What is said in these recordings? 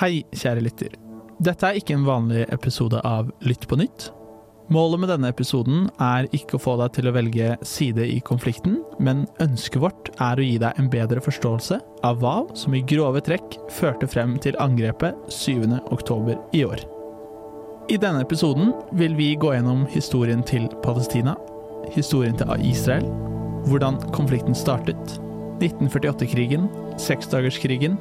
Hei, kjære lytter. Dette er ikke en vanlig episode av Lytt på nytt. Målet med denne episoden er ikke å få deg til å velge side i konflikten, men ønsket vårt er å gi deg en bedre forståelse av hva som i grove trekk førte frem til angrepet 7. oktober i år. I denne episoden vil vi gå gjennom historien til Palestina, historien til Israel, hvordan konflikten startet, 1948-krigen, seksdagerskrigen,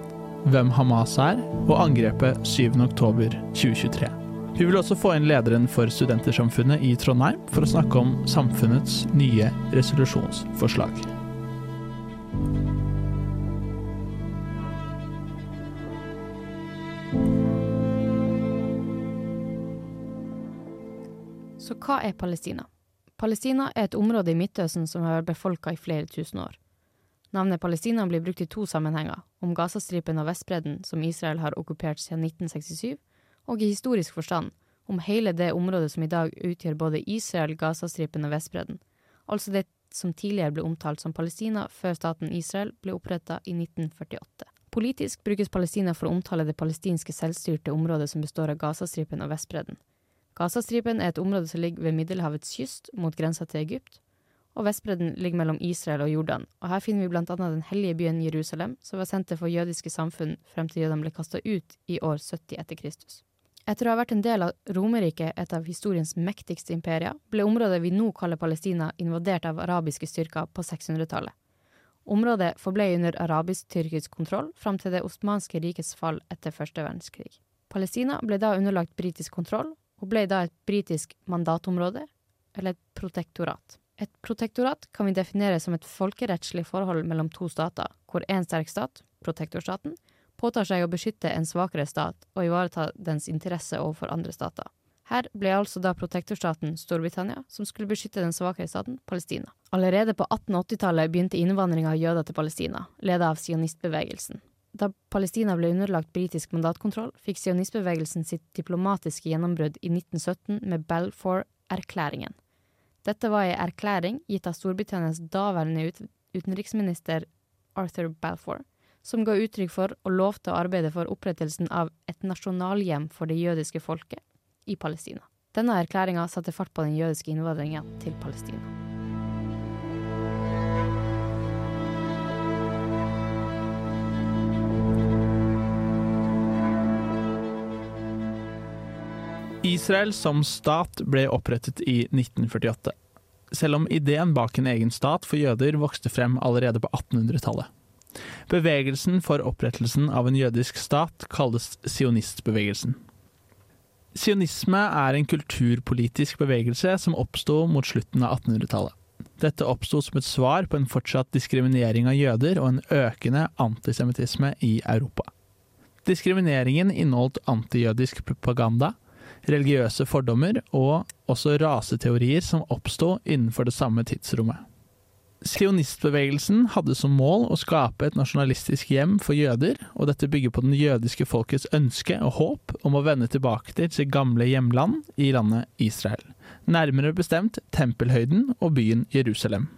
hvem Hamas er, og angrepet 7.10.2023. Vi vil også få inn lederen for Studentersamfunnet i Trondheim for å snakke om samfunnets nye resolusjonsforslag. Så hva er Palestina? Palestina er et område i Midtøsten som har vært befolka i flere tusen år. Navnet Palestina blir brukt i to sammenhenger, om Gazastripen og Vestbredden, som Israel har okkupert siden 1967, og i historisk forstand, om hele det området som i dag utgjør både Israel, Gazastripen og Vestbredden, altså det som tidligere ble omtalt som Palestina før staten Israel ble oppretta i 1948. Politisk brukes Palestina for å omtale det palestinske selvstyrte området som består av Gazastripen og Vestbredden. Gazastripen er et område som ligger ved Middelhavets kyst mot grensa til Egypt, og Vestbredden ligger mellom Israel og Jordan, og her finner vi blant annet den hellige byen Jerusalem, som var senter for jødiske samfunn frem til jødene ble kasta ut i år 70 etter Kristus. Etter å ha vært en del av Romerriket, et av historiens mektigste imperier, ble området vi nå kaller Palestina, invadert av arabiske styrker på 600-tallet. Området forble under arabisk-tyrkisk kontroll fram til det osmanske rikets fall etter første verdenskrig. Palestina ble da underlagt britisk kontroll, og ble da et britisk mandatområde, eller et protektorat. Et protektorat kan vi definere som et folkerettslig forhold mellom to stater, hvor én sterk stat, protektorstaten, påtar seg å beskytte en svakere stat og ivareta dens interesse overfor andre stater. Her ble altså da protektorstaten Storbritannia, som skulle beskytte den svakere staten Palestina. Allerede på 1880-tallet begynte innvandringa av jøder til Palestina, ledet av sionistbevegelsen. Da Palestina ble underlagt britisk mandatkontroll, fikk sionistbevegelsen sitt diplomatiske gjennombrudd i 1917 med Balfour-erklæringen. Dette var ei erklæring gitt av Storbritannias daværende ut utenriksminister Arthur Balfour, som ga uttrykk for og lovte å arbeide for opprettelsen av et nasjonalhjem for det jødiske folket i Palestina. Denne erklæringa satte fart på den jødiske innvandringen til Palestina. Israel som stat ble opprettet i 1948, selv om ideen bak en egen stat for jøder vokste frem allerede på 1800-tallet. Bevegelsen for opprettelsen av en jødisk stat kalles sionistbevegelsen. Sionisme er en kulturpolitisk bevegelse som oppsto mot slutten av 1800-tallet. Dette oppsto som et svar på en fortsatt diskriminering av jøder og en økende antisemittisme i Europa. Diskrimineringen inneholdt antijødisk propaganda, religiøse fordommer og også raseteorier som oppsto innenfor det samme tidsrommet. Sionistbevegelsen hadde som mål å skape et nasjonalistisk hjem for jøder, og dette bygger på den jødiske folkets ønske og håp om å vende tilbake til sitt gamle hjemland i landet Israel, nærmere bestemt tempelhøyden og byen Jerusalem.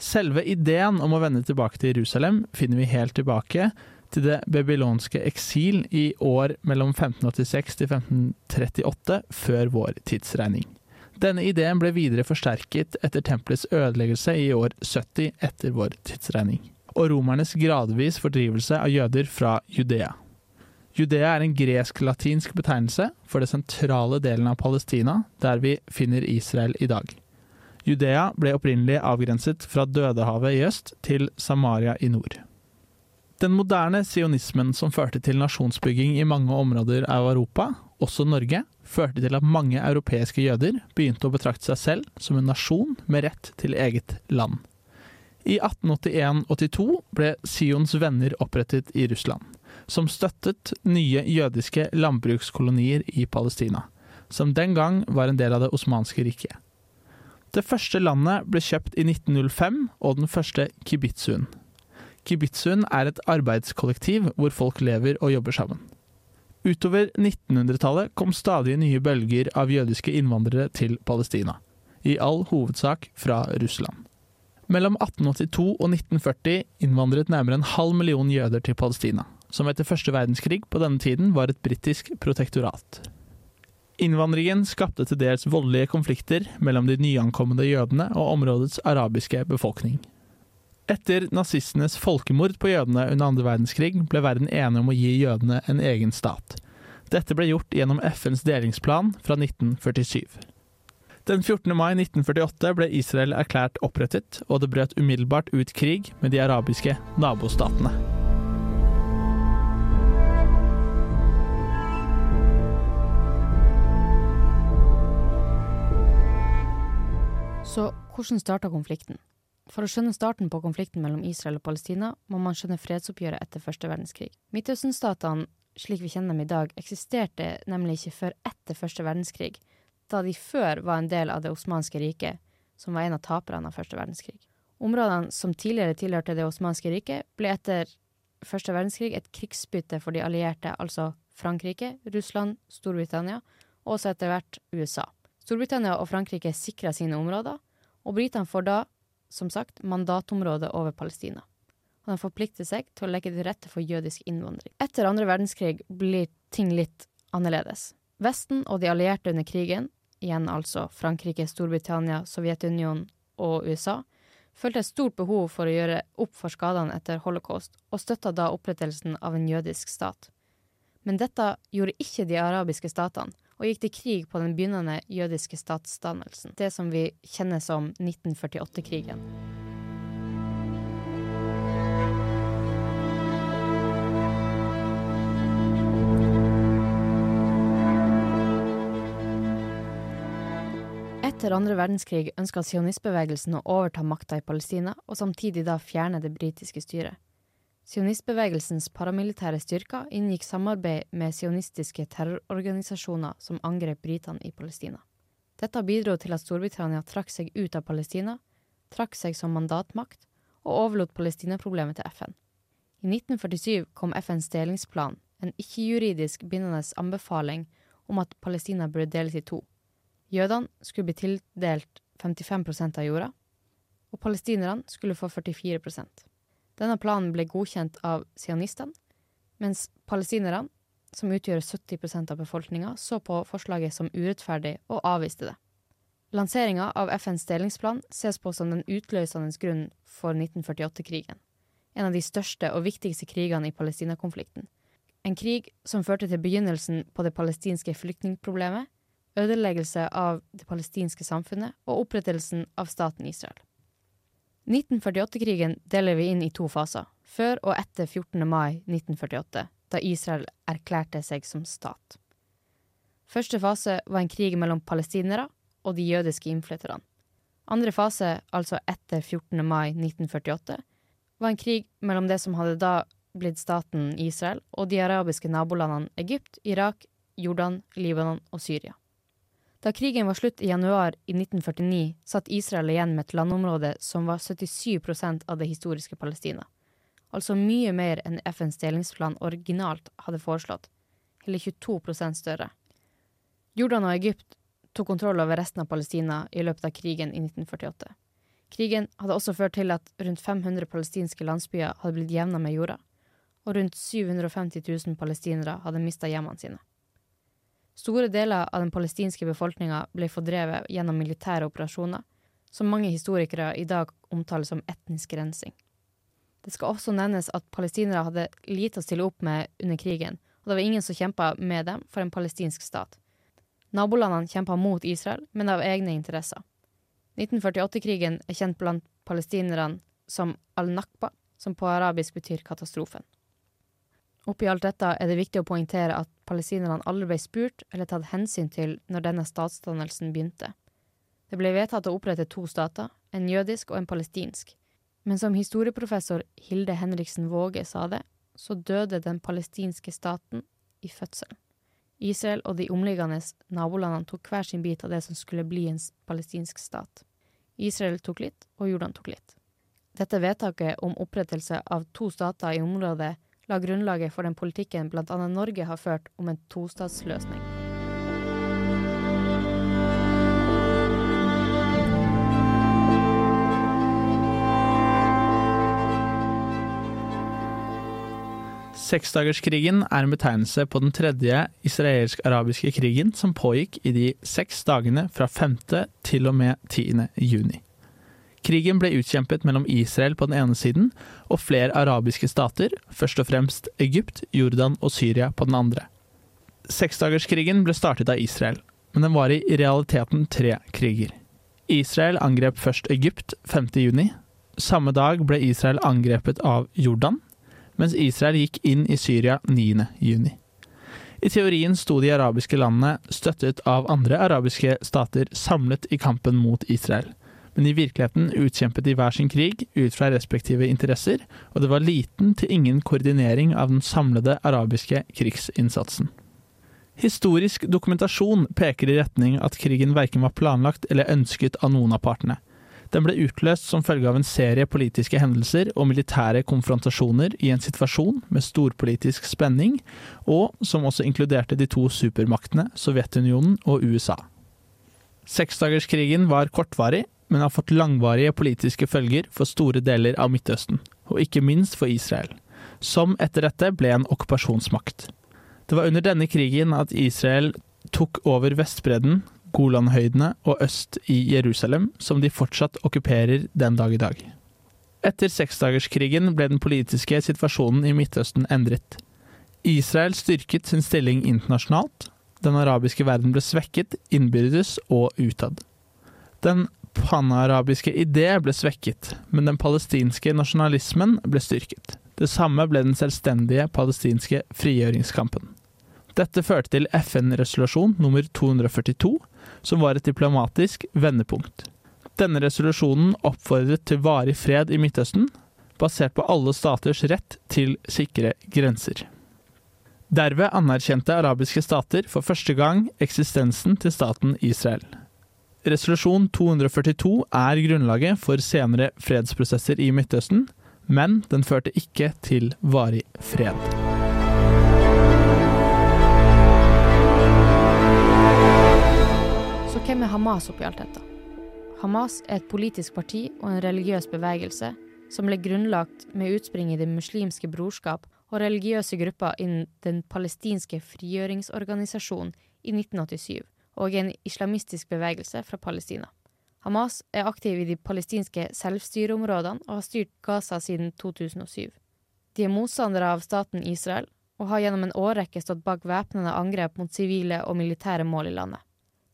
Selve ideen om å vende tilbake til Jerusalem finner vi helt tilbake til det babylonske eksil i år mellom 1586 til 1538 før vår tidsregning. Denne ideen ble videre forsterket etter tempelets ødeleggelse i år 70 etter vår tidsregning, og romernes gradvis fordrivelse av jøder fra Judea. Judea er en gresk-latinsk betegnelse for det sentrale delen av Palestina, der vi finner Israel i dag. Judea ble opprinnelig avgrenset fra Dødehavet i øst til Samaria i nord. Den moderne sionismen som førte til nasjonsbygging i mange områder av Europa, også Norge, førte til at mange europeiske jøder begynte å betrakte seg selv som en nasjon med rett til eget land. I 1881-82 ble Sions venner opprettet i Russland, som støttet nye jødiske landbrukskolonier i Palestina, som den gang var en del av det osmanske riket. Det første landet ble kjøpt i 1905, og den første kibitzuen. Kibitzuen er et arbeidskollektiv hvor folk lever og jobber sammen. Utover 1900-tallet kom stadig nye bølger av jødiske innvandrere til Palestina, i all hovedsak fra Russland. Mellom 1882 og 1940 innvandret nærmere en halv million jøder til Palestina, som etter første verdenskrig på denne tiden var et britisk protektorat. Innvandringen skapte til dels voldelige konflikter mellom de nyankomne jødene og områdets arabiske befolkning. Etter nazistenes folkemord på jødene under andre verdenskrig ble verden enig om å gi jødene en egen stat. Dette ble gjort gjennom FNs delingsplan fra 1947. Den 14. mai 1948 ble Israel erklært opprettet, og det brøt umiddelbart ut krig med de arabiske nabostatene. Så hvordan starta konflikten? For å skjønne starten på konflikten mellom Israel og Palestina, må man skjønne fredsoppgjøret etter første verdenskrig. Midtøsten-statene, slik vi kjenner dem i dag, eksisterte nemlig ikke før etter første verdenskrig, da de før var en del av det osmanske riket, som var en av taperne av første verdenskrig. Områdene som tidligere tilhørte det osmanske riket, ble etter første verdenskrig et krigsbytte for de allierte, altså Frankrike, Russland, Storbritannia og også etter hvert USA. Storbritannia og Frankrike sikra sine områder, og britene får da, som sagt, mandatområdet over Palestina. Og har forplikter seg til å legge til rette for jødisk innvandring. Etter andre verdenskrig blir ting litt annerledes. Vesten og de allierte under krigen, igjen altså Frankrike, Storbritannia, Sovjetunionen og USA, følte et stort behov for å gjøre opp for skadene etter holocaust, og støtta da opprettelsen av en jødisk stat. Men dette gjorde ikke de arabiske statene, og gikk til krig på den begynnende jødiske statsdannelsen, det som vi kjenner som 1948-krigen. Etter andre verdenskrig ønska sionistbevegelsen å overta makta i Palestina, og samtidig da fjerne det britiske styret. Sionistbevegelsens paramilitære styrker inngikk samarbeid med sionistiske terrororganisasjoner som angrep britene i Palestina. Dette bidro til at Storbritannia trakk seg ut av Palestina, trakk seg som mandatmakt og overlot Palestina-problemet til FN. I 1947 kom FNs delingsplan, en ikke-juridisk bindende anbefaling om at Palestina burde deles i to. Jødene skulle bli tildelt 55% av jorda, og palestinerne skulle få 44 Denne planen ble godkjent av sionistene, mens palestinerne, som utgjør 70% av befolkninga, så på forslaget som urettferdig og avviste det. Lanseringa av FNs delingsplan ses på som den utløsende grunnen for 1948-krigen, en av de største og viktigste krigene i Palestina-konflikten. En krig som førte til begynnelsen på det palestinske flyktningproblemet, ødeleggelse av det palestinske samfunnet og opprettelsen av staten Israel. 1948-krigen deler vi inn i to faser, før og etter 14. mai 1948, da Israel erklærte seg som stat. Første fase var en krig mellom palestinere og de jødiske innflytterne. Andre fase, altså etter 14. mai 1948, var en krig mellom det som hadde da blitt staten Israel, og de arabiske nabolandene Egypt, Irak, Jordan, Libanon og Syria. Da krigen var slutt i januar i 1949, satt Israel igjen med et landområde som var 77% av det historiske Palestina. Altså mye mer enn FNs delingsplan originalt hadde foreslått, hele 22% større. Jordan og Egypt tok kontroll over resten av Palestina i løpet av krigen i 1948. Krigen hadde også ført til at rundt 500 palestinske landsbyer hadde blitt jevna med jorda, og rundt 750 000 palestinere hadde mista hjemmene sine. Store deler av den palestinske befolkninga ble fordrevet gjennom militære operasjoner, som mange historikere i dag omtaler som etnisk rensing. Det skal også nevnes at palestinere hadde lite å stille opp med under krigen, og det var ingen som kjempa med dem for en palestinsk stat. Nabolandene kjempa mot Israel, men av egne interesser. 1948-krigen er kjent blant palestinerne som al-Nakba, som på arabisk betyr katastrofen. Oppi alt dette er det viktig å poengtere at palestinerne aldri ble spurt eller tatt hensyn til når denne statsdannelsen begynte. Det ble vedtatt å opprette to stater, en jødisk og en palestinsk. Men som historieprofessor Hilde Henriksen Våge sa det, så døde den palestinske staten i fødselen. Israel og de omliggende nabolandene tok hver sin bit av det som skulle bli en palestinsk stat. Israel tok litt, og Jordan tok litt. Dette vedtaket om opprettelse av to stater i området la grunnlaget for den politikken bl.a. Norge har ført om en tostatsløsning. Seksdagerskrigen er en betegnelse på den tredje israelsk-arabiske krigen som pågikk i de seks dagene fra 5. til og med 10. juni. Krigen ble utkjempet mellom Israel på den ene siden og flere arabiske stater, først og fremst Egypt, Jordan og Syria på den andre. Seksdagerskrigen ble startet av Israel, men den var i realiteten tre kriger. Israel angrep først Egypt 5. juni. Samme dag ble Israel angrepet av Jordan, mens Israel gikk inn i Syria 9. juni. I teorien sto de arabiske landene, støttet av andre arabiske stater, samlet i kampen mot Israel. Men i virkeligheten utkjempet de hver sin krig ut fra respektive interesser, og det var liten til ingen koordinering av den samlede arabiske krigsinnsatsen. Historisk dokumentasjon peker i retning at krigen verken var planlagt eller ønsket av noen av partene. Den ble utløst som følge av en serie politiske hendelser og militære konfrontasjoner i en situasjon med storpolitisk spenning, og som også inkluderte de to supermaktene Sovjetunionen og USA. Seksdagerskrigen var kortvarig, men har fått langvarige politiske følger for store deler av Midtøsten, og ikke minst for Israel, som etter dette ble en okkupasjonsmakt. Det var under denne krigen at Israel tok over Vestbredden, Golanhøydene og øst i Jerusalem, som de fortsatt okkuperer den dag i dag. Etter seksdagerskrigen ble den politiske situasjonen i Midtøsten endret. Israel styrket sin stilling internasjonalt, den arabiske verden ble svekket innbyrdes og utad. Den panarabiske idé ble svekket, men den palestinske nasjonalismen ble styrket. Det samme ble den selvstendige palestinske frigjøringskampen. Dette førte til FN-resolusjon nummer 242, som var et diplomatisk vendepunkt. Denne resolusjonen oppfordret til varig fred i Midtøsten, basert på alle staters rett til sikre grenser. Derved anerkjente arabiske stater for første gang eksistensen til staten Israel. Resolusjon 242 er grunnlaget for senere fredsprosesser i Midtøsten, men den førte ikke til varig fred. hvem er Hamas oppi alt dette? Hamas er et politisk parti og en religiøs bevegelse som ble grunnlagt med utspring i Det muslimske brorskap og religiøse grupper innen Den palestinske frigjøringsorganisasjonen i 1987, og en islamistisk bevegelse fra Palestina. Hamas er aktiv i de palestinske selvstyreområdene og har styrt Gaza siden 2007. De er motstandere av staten Israel og har gjennom en årrekke stått bak væpnede angrep mot sivile og militære mål i landet.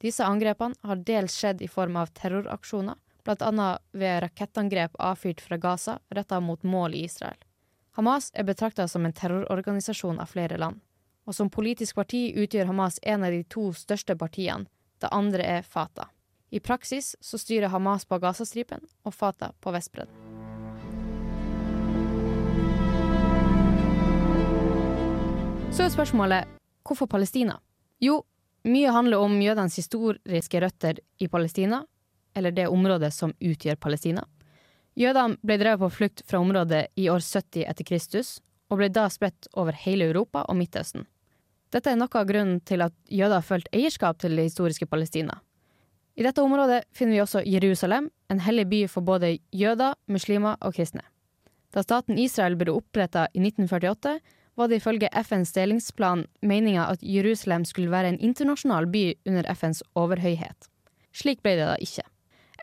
Disse angrepene har dels skjedd i form av terroraksjoner, bl.a. ved rakettangrep avfyrt fra Gaza retta mot mål i Israel. Hamas er betrakta som en terrororganisasjon av flere land, og som politisk parti utgjør Hamas en av de to største partiene, det andre er Fatah. I praksis så styrer Hamas på Gazastripen og Fatah på Vestbredden. Så er spørsmålet hvorfor Palestina? Jo, mye handler om jødenes historiske røtter i Palestina, eller det området som utgjør Palestina. Jødene ble drevet på flukt fra området i år 70 etter Kristus, og ble da spredt over hele Europa og Midtøsten. Dette er noe av grunnen til at jøder har følt eierskap til det historiske Palestina. I dette området finner vi også Jerusalem, en hellig by for både jøder, muslimer og kristne. Da staten Israel ble oppretta i 1948, var det ifølge FNs delingsplan meninga at Jerusalem skulle være en internasjonal by under FNs overhøyhet. Slik ble det da ikke.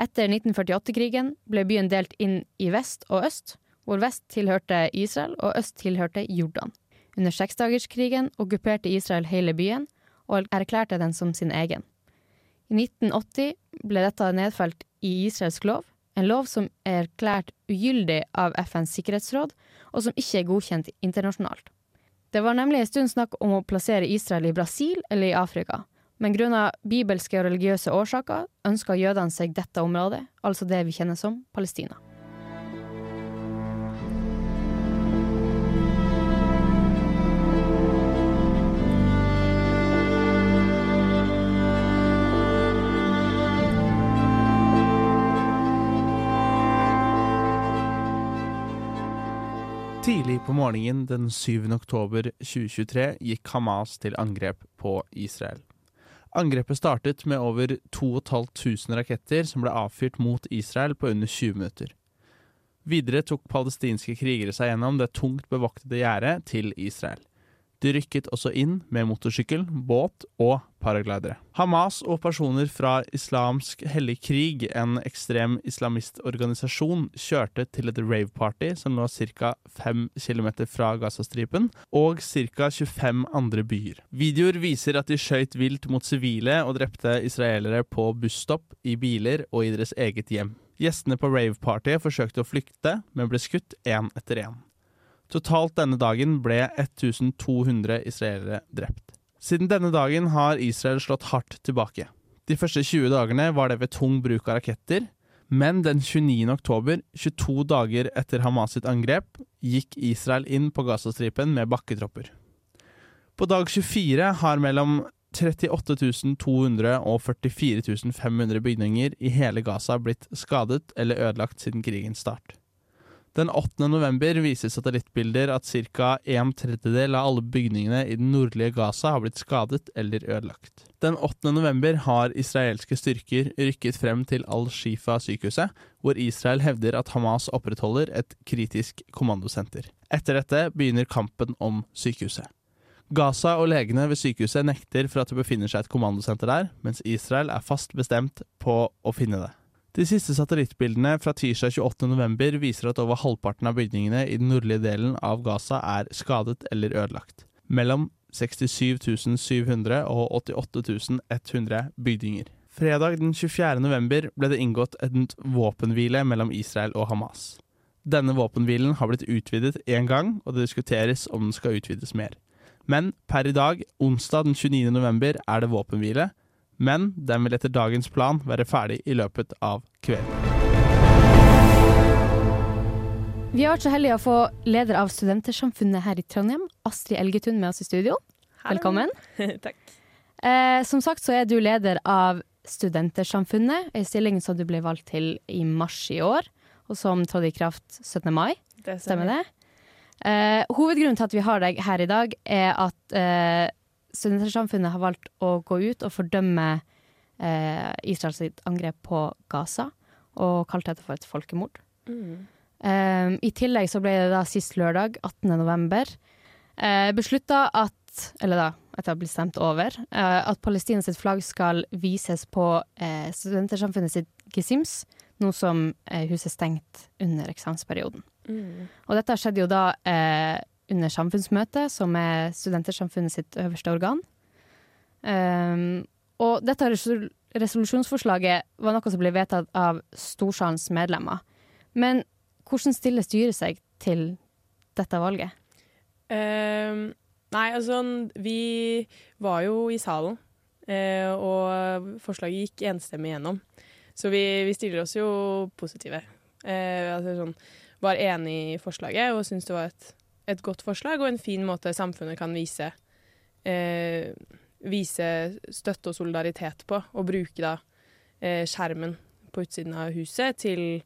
Etter 1948-krigen ble byen delt inn i vest og øst, hvor vest tilhørte Israel og øst tilhørte Jordan. Under seksdagerskrigen okkuperte Israel hele byen og erklærte den som sin egen. I 1980 ble dette nedfelt i israelsk lov, en lov som er erklært ugyldig av FNs sikkerhetsråd, og som ikke er godkjent internasjonalt. Det var nemlig en stund snakk om å plassere Israel i Brasil eller i Afrika, men grunnet bibelske og religiøse årsaker ønska jødene seg dette området, altså det vi kjenner som Palestina. Morgenen den 7. oktober 2023 gikk Hamas til angrep på Israel. Angrepet startet med over 2500 raketter som ble avfyrt mot Israel på under 20 minutter. Videre tok palestinske krigere seg gjennom det tungt bevoktede gjerdet til Israel. De rykket også inn med motorsykkel, båt og paraglidere. Hamas og personer fra Islamsk hellig krig, en ekstrem islamistorganisasjon, kjørte til et raveparty som lå ca. 5 km fra Gazastripen, og ca. 25 andre byer. Videoer viser at de skøyt vilt mot sivile og drepte israelere på busstopp, i biler og i deres eget hjem. Gjestene på ravepartyet forsøkte å flykte, men ble skutt én etter én. Totalt denne dagen ble 1200 israelere drept. Siden denne dagen har Israel slått hardt tilbake. De første 20 dagene var det ved tung bruk av raketter, men den 29. oktober, 22 dager etter Hamas sitt angrep, gikk Israel inn på Gazastripen med bakketropper. På dag 24 har mellom 38 200 og 44 500 bygninger i hele Gaza blitt skadet eller ødelagt siden krigens start. Den 8. november viser satellittbilder at ca. en tredjedel av alle bygningene i den nordlige Gaza har blitt skadet eller ødelagt. Den 8. november har israelske styrker rykket frem til Al-Shifa-sykehuset, hvor Israel hevder at Hamas opprettholder et kritisk kommandosenter. Etter dette begynner kampen om sykehuset. Gaza og legene ved sykehuset nekter for at det befinner seg et kommandosenter der, mens Israel er fast bestemt på å finne det. De siste satellittbildene fra tirsdag 28.11 viser at over halvparten av bygningene i den nordlige delen av Gaza er skadet eller ødelagt. Mellom 67 700 og 88 100 bygninger. Fredag den 24.11 ble det inngått en våpenhvile mellom Israel og Hamas. Denne våpenhvilen har blitt utvidet én gang, og det diskuteres om den skal utvides mer. Men per i dag, onsdag den 29.11, er det våpenhvile, men den vil etter dagens plan være ferdig i løpet av kvelden. Vi har vært så heldige å få leder av Studentersamfunnet her i Trondheim, Astrid Elgetun, med oss i studio. Velkommen. Takk. Eh, som sagt så er du leder av Studentersamfunnet, en stilling som du ble valgt til i mars i år, og som trådte i kraft 17. mai. Det Stemmer det? Eh, hovedgrunnen til at vi har deg her i dag, er at eh, Studentersamfunnet har valgt å gå ut og fordømme eh, Israels angrep på Gaza, og kalt dette for et folkemord. Mm. Eh, I tillegg så ble det da sist lørdag, 18. november, eh, beslutta at eller da, etter å ha blitt stemt over, eh, at Palestinas flagg skal vises på eh, Studentersamfunnet sitt gesims, nå som eh, huset er stengt under eksamensperioden. Mm. Og dette skjedde jo da eh, under samfunnsmøtet, som er Studentersamfunnet sitt øverste organ. Um, og dette resolusjonsforslaget var noe som ble vedtatt av storsalens medlemmer. Men hvordan stiller styret seg til dette valget? Um, nei, altså Vi var jo i salen, uh, og forslaget gikk enstemmig gjennom. Så vi, vi stiller oss jo positive. Uh, altså sånn, var enig i forslaget og syns det var et, et, godt forslag og en fin måte samfunnet kan vise, eh, vise støtte og solidaritet på. Og bruke da eh, skjermen på utsiden av huset til,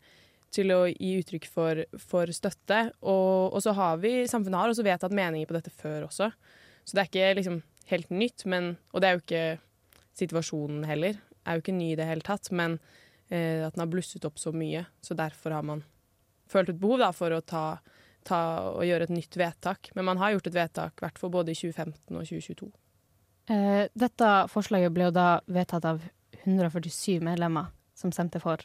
til å gi uttrykk for, for støtte. Og, og, så har vi, samfunnet har også vedtatt meninger på dette før også. Så det er ikke liksom helt nytt, men, og det er jo ikke situasjonen heller. Er jo ikke ny i det hele tatt, men eh, at den har blusset opp så mye. Så derfor har man følt et behov da, for å ta, gjøre et nytt vedtak. Men man har gjort et vedtak hvert for både i 2015 og 2022. Eh, dette forslaget ble jo da vedtatt av 147 medlemmer som stemte for.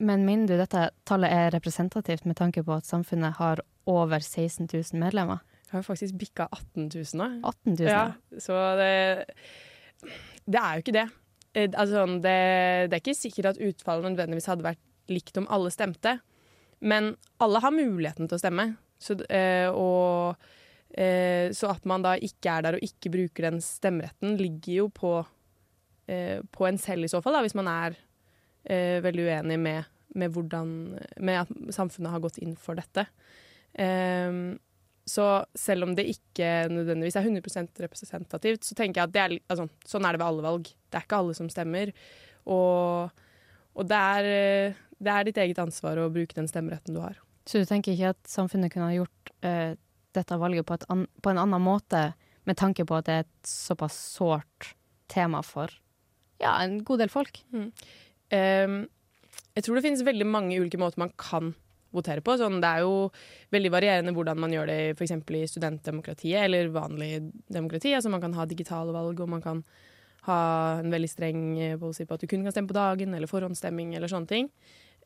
Men mener du dette tallet er representativt med tanke på at samfunnet har over 16 000 medlemmer? Jeg har faktisk bikka 18 000 nå. 18 000? Ja, så det, det er jo ikke det. Eh, altså, sånn, det. det. er ikke sikkert at utfallet nødvendigvis hadde vært likt om alle stemte. Men alle har muligheten til å stemme. Så, eh, og, eh, så at man da ikke er der og ikke bruker den stemmeretten, ligger jo på, eh, på en selv i så fall, da, hvis man er veldig uenig med, med, hvordan, med at samfunnet har gått inn for dette. Um, så selv om det ikke nødvendigvis er 100% representativt, så tenker jeg at det er, altså, sånn er det ved alle valg. Det er ikke alle som stemmer. Og, og det, er, det, er, ditt eget ansvar å bruke den stemmeretten du har. Så du tenker ikke at samfunnet kunne ha gjort uh, dette valget på, an, på, en annen måte, med tanke på at det er et såpass sårt tema for ja, en god del folk? Mm. Um, jeg tror det finnes veldig mange ulike måter man kan votere på. Sånn, det er jo veldig varierende hvordan man gjør det f.eks. i studentdemokratiet eller vanlig demokrati. Altså Man kan ha digitale valg, og man kan ha en veldig streng policy på at du kun kan stemme på dagen, eller forhåndsstemming eller sånne ting.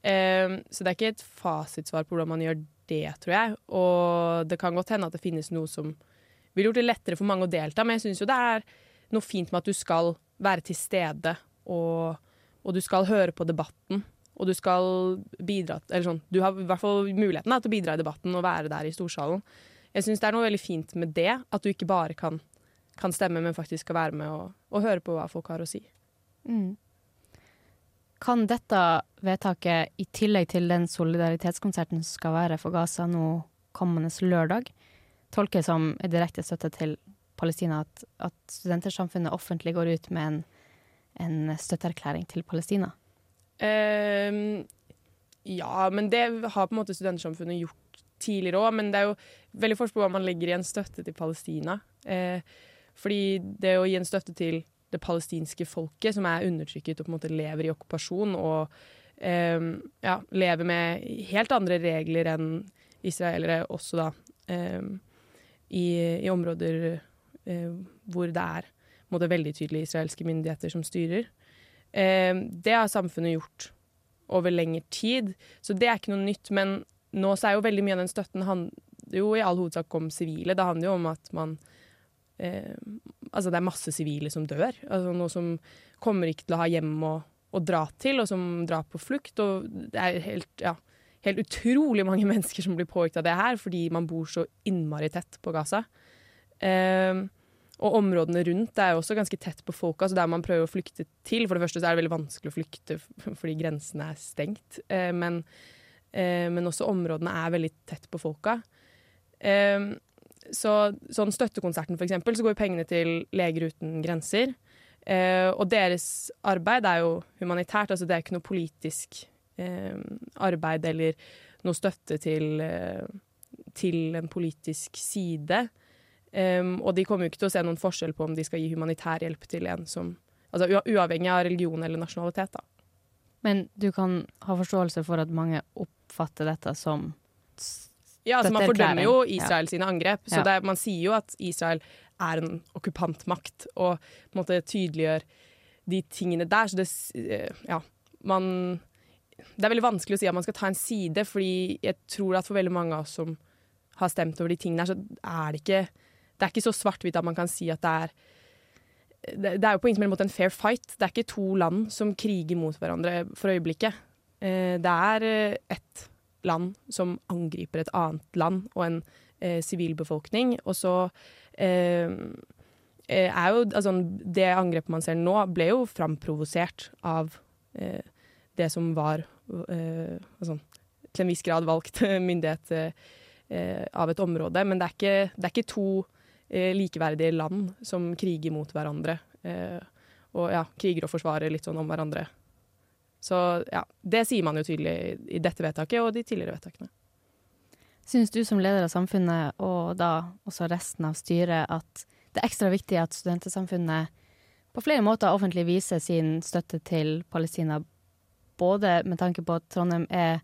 Um, så det er ikke et fasitsvar på hvordan man gjør det, tror jeg. Og det kan godt hende at det finnes noe som ville gjort det lettere for mange å delta, men jeg syns jo det er noe fint med at du skal være til stede, og, og du skal høre på debatten og du skal bidra Eller sånn, du har i hvert fall muligheten da, til å bidra i debatten og være der i storsalen. Jeg syns det er noe veldig fint med det, at du ikke bare kan, kan stemme, men faktisk skal være med og, og, høre på hva folk har å si. Mm. Kan dette vedtaket, i tillegg til den solidaritetskonserten som skal være for Gaza nå kommende lørdag, tolkes som en direkte støtte til Palestina, at, at studentersamfunnet offentlig går ut med en, en støtteerklæring til Palestina? Um, ja, men det har på en måte Studentersamfunnet gjort tidligere òg. Men det er jo veldig forskjell på hva man legger i en støtte til Palestina. Uh, fordi det å gi en støtte til det palestinske folket, som er undertrykket og på en måte lever i okkupasjon, og uh, ja, lever med helt andre regler enn israelere også, da, i, i, områder eh, hvor det er måte, veldig tydelige israelske myndigheter som styrer. Eh, det har samfunnet gjort over lengre tid, så det er ikke noe nytt. Men nå så er jo veldig mye av den støtten handler jo i all hovedsak om sivile. Det handler jo om at man eh, Altså det er masse sivile som dør. Altså noe som kommer ikke til å ha hjem å, å dra til, og som drar på flukt. Og det er helt, ja, helt utrolig mange mennesker som blir påvirket av det her, fordi man bor så innmari tett på Gaza. Eh, og områdene rundt er jo også ganske tett på folka, så der man prøver å flykte til For det første så er det veldig vanskelig å flykte fordi grensene er stengt, eh, men, eh, men, også områdene er veldig tett på folka. Eh, så sånn Støttekonserten, for eksempel, så går pengene til Leger uten grenser. Eh, og deres arbeid er jo humanitært, altså det er ikke noe politisk eh, arbeid eller noe støtte til, eh, til en politisk side. Um, og de kommer jo ikke til å se noen forskjell på om de skal gi humanitær hjelp til en som Altså uavhengig av religion eller nasjonalitet, da. Men du kan ha forståelse for at mange oppfatter dette som Ja, altså man fordømmer jo Israel sine angrep. Så er, man sier jo at Israel er en okkupantmakt, og på en måte tydeliggjør de tingene der. Så det eh, Ja, man Det er veldig vanskelig å si at man skal ta en side, fordi jeg tror at for veldig mange av oss som har stemt over de tingene her, så er det ikke det er ikke så svart-hvitt at man kan si at det er det, er jo på ingen måte en fair fight. Det er ikke to land som kriger mot hverandre for øyeblikket. Eh, det er eh, ett land som angriper et annet land og en eh, sivilbefolkning. og så er jo Altså, det angrepet man ser nå, ble jo framprovosert av det som var altså, til en viss grad valgt myndighet av et område. Men det er ikke, det er ikke to Eh, likeverdige land som kriger mot hverandre. Eh, og ja, kriger og forsvarer litt sånn om hverandre. Så ja, det sier man jo tydelig i dette vedtaket og de tidligere vedtakene. Syns du som leder av samfunnet, og da også resten av styret, at det er ekstra viktig at studentesamfunnet på flere måter offentlig viser sin støtte til Palestina, både med tanke på at Trondheim er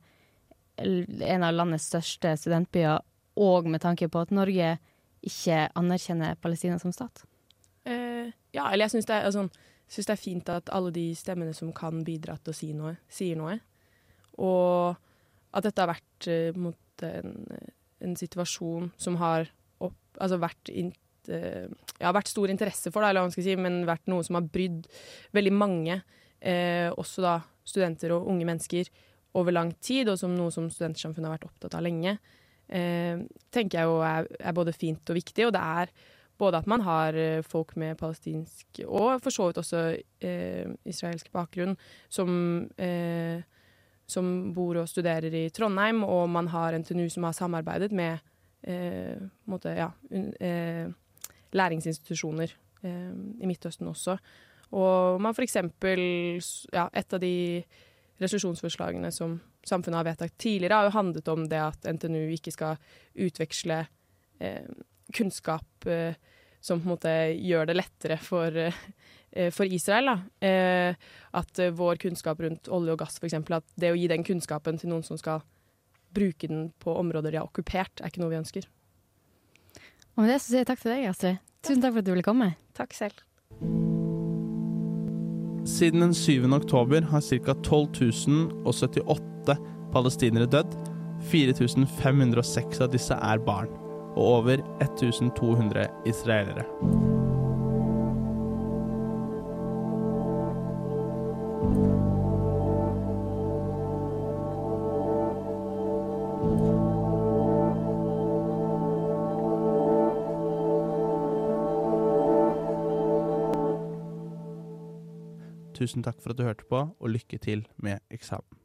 en av landets største studentbyer, og med tanke på at Norge ikke anerkjenner Palestina som stat? Eh, ja, eller jeg syns det, er altså, det, er fint at alle de stemmene som kan bidra til å si noe, sier noe. Og at dette har vært uh, en, en, situasjon som har opp, altså vært, in, uh, ja, vært stor interesse for, det, eller hva man skal si, men vært noe som har brydd veldig mange, uh, også da studenter og unge mennesker, over lang tid, og som noe som studentsamfunnet har vært opptatt av lenge tenker jeg jo er, er, både fint og viktig. Og det er både at man har eh, folk med palestinsk og for så vidt også eh, israelsk bakgrunn som, eh, som bor og studerer i Trondheim, og man har NTNU som har samarbeidet med eh, måte, ja, un, eh, læringsinstitusjoner i Midtøsten også. Og man eksempel ja, Et av de resolusjonsforslagene som samfunnet har vedtatt tidligere, har jo handlet om det at NTNU ikke skal utveksle eh, kunnskap eh, som på en måte gjør det lettere for, eh, for Israel. Eh, at vår kunnskap rundt olje og gass, f.eks., at det å gi den kunnskapen til noen som skal bruke den på områder de har okkupert, er ikke noe vi ønsker. Og med det så sier jeg takk til deg, Astrid. Tusen takk for at du ville komme. Takk selv. Siden den 7. oktober har ca. 12.078 palestinere dødd. 4506 av disse er barn, og over 1200 israelere. Tusen takk for at du hørte på, og lykke til med eksamen.